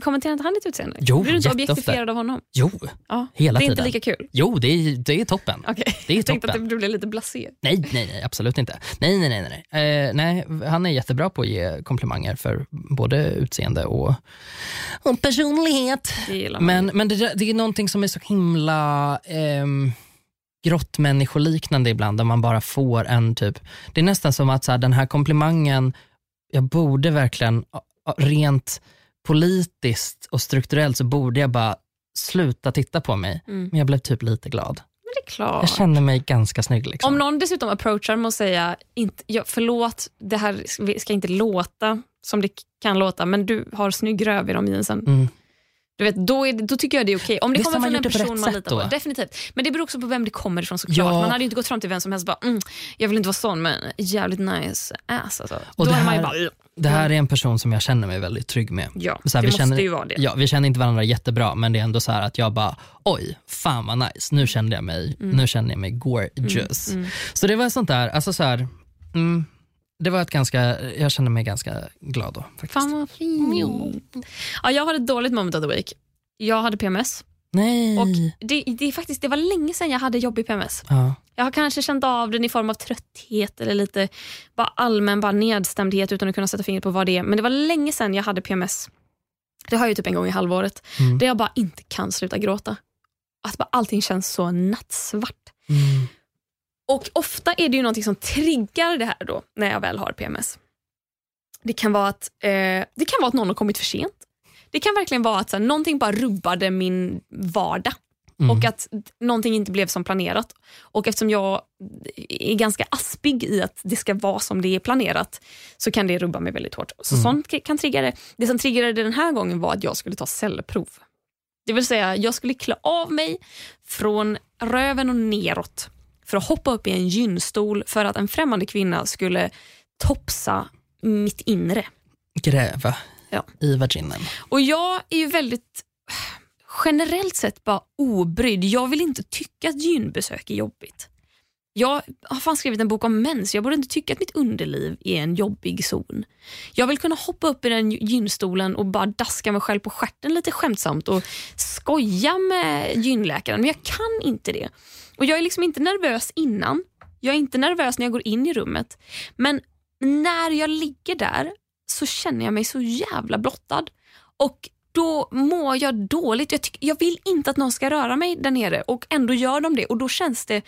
kommenterar inte han ditt utseende? Jo, Blir du inte objektifierad av honom? Jo, Ja. hela det är tiden. inte lika kul? Jo, det är, det är toppen. Okej. Det är Jag tänkte att toppen. det blev lite blasé. Nej, nej, nej, absolut inte. Nej, nej, nej. nej. Eh, nej, han är jättebra på att ge komplimanger för både utseende och, och personlighet. Det. Men, men det, det är någonting som är så himla ehm, grottmänniskoliknande ibland, där man bara får en typ... Det är nästan som att så här, den här komplimangen, jag borde verkligen, rent politiskt och strukturellt så borde jag bara sluta titta på mig. Mm. Men jag blev typ lite glad. Men det är klart. Jag känner mig ganska snygg. Liksom. Om någon dessutom approachar med att säga inte, ja, förlåt, det här ska inte låta som det kan låta, men du har snygg röv i de jeansen. Mm. Du vet, då, är det, då tycker jag det är okej. Om det har kommer från en det person man litar på. Definitivt. Men det beror också på vem det kommer ifrån såklart. Ja. Man hade inte gått fram till vem som helst och bara mm, jag vill inte vara sån men jävligt nice ass. Alltså. Och då det är man ju här- bara, "Ugh." Det här är en person som jag känner mig väldigt trygg med. ja, Så här, det vi måste känner, ju vara det. Ja, vi känner inte varandra jättebra, men det är ändå så här att jag bara, oj, fan vad nice, nu kände jag mig, nu känner jag mig gorgeous. Mm. Så det var sånt där, alltså så här, mm, det var ett ganska, jag kände mig ganska glad då. Faktiskt. Fan vad fint. Ja, jag hade ett dåligt moment of the week. Jag hade PMS. Nej. Och det, det, är faktiskt, det var länge sedan jag hade jobbig PMS. ja. Jag har kanske känt av den i form av trötthet eller lite bara allmän bara nedstämdhet utan att kunna sätta fingret på vad det är. Men det var länge sedan jag hade PMS. Det har jag ju typ en gång i halvåret. Mm. Där jag bara inte kan sluta gråta. Att bara allting känns så nattsvart. Mm. Och ofta är det ju någonting som triggar det här då när jag väl har PMS. Det kan vara att, eh, det kan vara att någon har kommit för sent. Det kan verkligen vara att så här, någonting bara rubbade min vardag. Mm. Och att någonting inte blev som planerat. Och eftersom jag är ganska aspig i att det ska vara som det är planerat så kan det rubba mig väldigt hårt. Så Mm. sånt kan trigga det. Det som triggade den här gången var att jag skulle ta cellprov. Det vill säga, jag skulle klä av mig från röven och neråt för att hoppa upp i en gynstol för att en främmande kvinna skulle topsa mitt inre. Gräva Ja. i vaginen. Och jag är ju väldigt generellt sett bara obrydd. Jag vill inte tycka att gynbesök är jobbigt. Jag har fan skrivit en bok om mens. Jag borde inte tycka att mitt underliv är en jobbig zon. Jag vill kunna hoppa upp i den gynstolen och bara daska mig själv på stjärten lite skämtsamt och skoja med gynläkaren, men jag kan inte det. Och Jag är liksom inte nervös innan. Jag är inte nervös när jag går in i rummet. Men när jag ligger där så känner jag mig så jävla blottad. Och då mår jag dåligt. Jag, tycker, jag vill inte att någon ska röra mig där nere och ändå gör de det. Och då känns det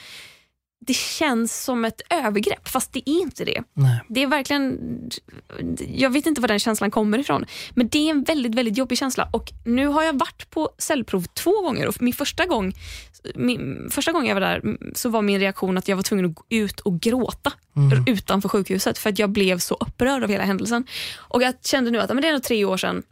det känns som ett övergrepp, fast det är inte det. Nej. Det är verkligen, jag vet inte var den känslan kommer ifrån, men det är en väldigt väldigt jobbig känsla. Och Nu har jag varit på cellprov två gånger och min första gång min, första gången jag var där så var min reaktion att jag var tvungen att gå ut och gråta Mm. utanför sjukhuset för att jag blev så upprörd av hela händelsen. Och Jag kände nu att men det är nog tre år sedan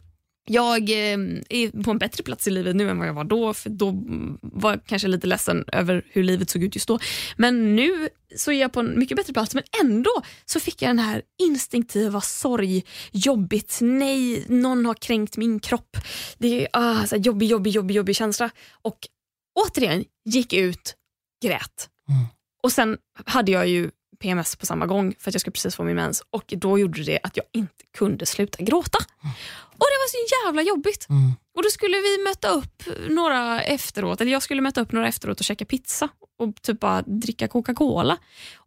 jag eh, är på en bättre plats i livet nu än vad jag var då. För Då var jag kanske lite ledsen över hur livet såg ut just då. Men nu så är jag på en mycket bättre plats. Men ändå så fick jag den här instinktiva sorg, jobbigt, nej, någon har kränkt min kropp. Det är ah, så jobbig, jobbig, jobbig, jobbig känsla. Och återigen, gick ut, grät. Mm. Och sen hade jag ju PMS på samma gång för att jag skulle precis få min mens och då gjorde det att jag inte kunde sluta gråta. Och det var så jävla jobbigt. Mm. Och då skulle vi möta upp några efteråt, eller jag skulle möta upp några efteråt och käka pizza och typ bara dricka Coca-Cola.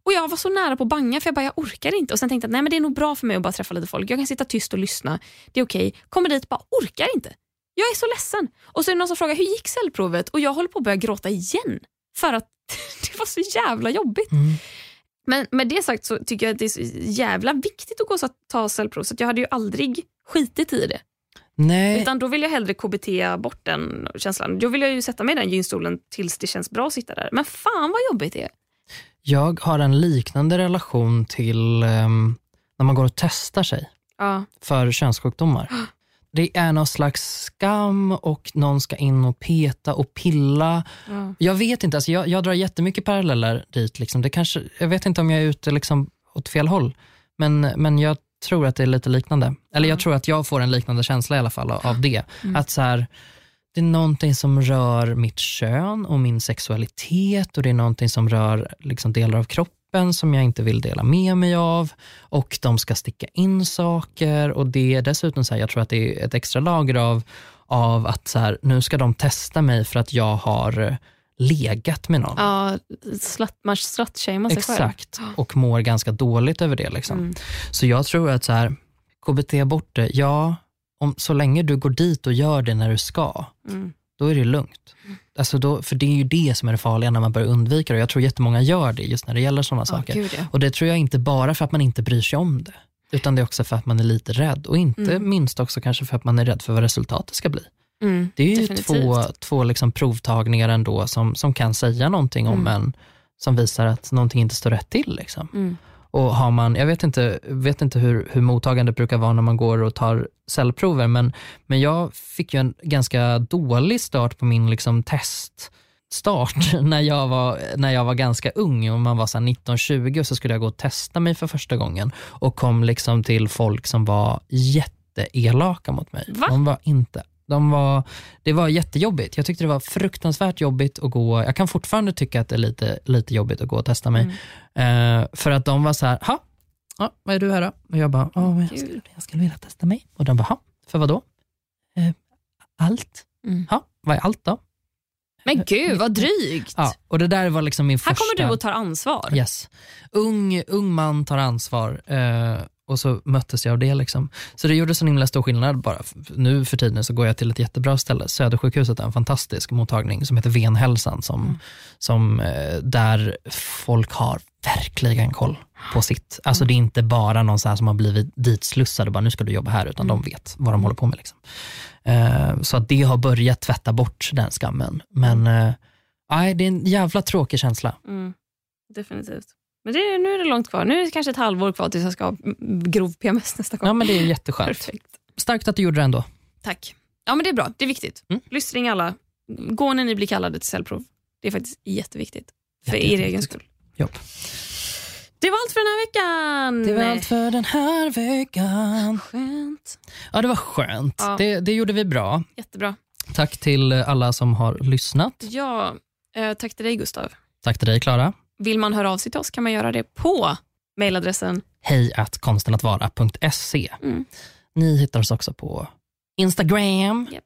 Och jag var så nära på att banga för jag bara, jag orkar inte. Och sen tänkte jag, nej men det är nog bra för mig att bara träffa lite folk. Jag kan sitta tyst och lyssna. Det är okej. Kommer dit, bara orkar inte. Jag är så ledsen. Och så är det någon som frågar, hur gick cellprovet? Och jag håller på att börja gråta igen. För att det var så jävla jobbigt. Mm. Men med det sagt så tycker jag att det är så jävla viktigt att gå och ta cellprov så jag hade ju aldrig skitit i det. Nej, Utan då vill jag hellre KBT bort den känslan. Då vill jag ju sätta mig i den gynstolen tills det känns bra att sitta där. Men fan vad jobbigt det är. jag har en liknande relation till ehm, när man går och testar sig Ja. för könssjukdomar. Det är någon slags skam och någon ska in och peta och pilla. Ja. Jag vet inte, alltså jag, jag drar jättemycket paralleller dit. Liksom. Det kanske, jag vet inte om jag är ute liksom åt fel håll, men, men jag tror att det är lite liknande. Eller jag tror att jag får en liknande känsla i alla fall av, av det. Att så här, det är någonting som rör mitt kön och min sexualitet och det är någonting som rör liksom delar av kroppen som jag inte vill dela med mig av och de ska sticka in saker och det är dessutom så här, jag tror att det är ett extra lager av, av att så här, nu ska de testa mig för att jag har legat med någon. Ja, slut, man slutshamear sig själv. Exakt, och mår ganska dåligt över det. Liksom. Mm. Så jag tror att så här, KBT bort det, ja, om, så länge du går dit och gör det när du ska, Mm. då är det lugnt. Alltså då, för det är ju det som är det farliga när man börjar undvika det. Och Jag tror jättemånga gör det just när det gäller sådana Ja, saker. gud, ja. Och det tror jag inte bara för att man inte bryr sig om det, utan det är också för att man är lite rädd. Och inte Mm. minst också kanske för att man är rädd för vad resultatet ska bli. Mm, Det är ju definitivt. två, två liksom provtagningar ändå som, som kan säga någonting om Mm. en, som visar att någonting inte står rätt till. Liksom. Och har man, jag vet inte, vet inte hur, hur mottagandet brukar vara när man går och tar cellprover, men, men jag fick ju en ganska dålig start på min liksom teststart när jag, var, när jag var ganska ung och man var 19-20 och så skulle jag gå och testa mig för första gången och kom liksom till folk som var jätteelaka mot mig. Va? De var inte de var, det var jättejobbigt. Jag tyckte det var fruktansvärt jobbigt att gå. Jag kan fortfarande tycka att det är lite, lite jobbigt att gå och testa mig. Mm. Eh, för att de var så här, ha, ja, vad är du här då? Och jag bara, men jag, skulle, jag skulle vilja testa mig. Och de bara, ha, för vad då? Eh, allt. Mm. Ha, vad är allt då? Men gud vad drygt. Ja, och det där var liksom min Här första... kommer du och tar ansvar. Yes. Ung, ung man tar ansvar eh, och så möttes jag av det. Liksom. Så det gjorde så himla stor skillnad. Bara. Nu för tiden så går jag till ett jättebra ställe. Södersjukhuset är en fantastisk mottagning som heter Venhälsan. Som, som, eh, där folk har verkligen koll på sitt. Alltså Det är inte bara någon som har blivit ditslussad och bara nu ska du jobba här, utan de vet vad de håller på med. Liksom. Eh, så att det har börjat tvätta bort den skammen. Men nej, det är en jävla tråkig känsla. Mm, definitivt. Men det, nu är det långt kvar. Nu är det kanske ett halvår kvar tills jag ska ha grov PMS nästa gång. Ja, men det är jätteskönt. Perfekt. Starkt att du gjorde det ändå. Tack. Ja, men Det är bra. Det är viktigt. Mm. Lystring alla. Gå när ni blir kallade till cellprov. Det är faktiskt jätteviktigt. För er egen skull. Jobb. Det var allt för den här veckan. Det var allt för den här veckan. Skönt. Ja, det var skönt. Ja. Det, det gjorde vi bra. Jättebra. Tack till alla som har lyssnat. Ja, eh, tack till dig Gustav. Tack till dig, Klara. Vill man höra av sig till oss kan man göra det på mejladressen. Hej att konstenatvara.se. Mm. Ni hittar oss också på Instagram. Japp.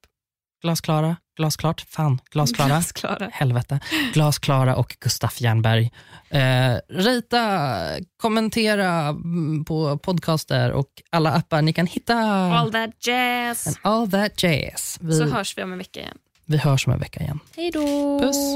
Glasklara, glasklart, fan, glasklara. Glasklara. Helvete. Glasklara och Gustaf Jernberg. Eh, rita, kommentera mm, på podcaster och alla appar ni kan hitta. All that jazz. And all that jazz. Vi, Så hörs vi om en vecka igen. vi hörs om en vecka igen. Hej då. Puss.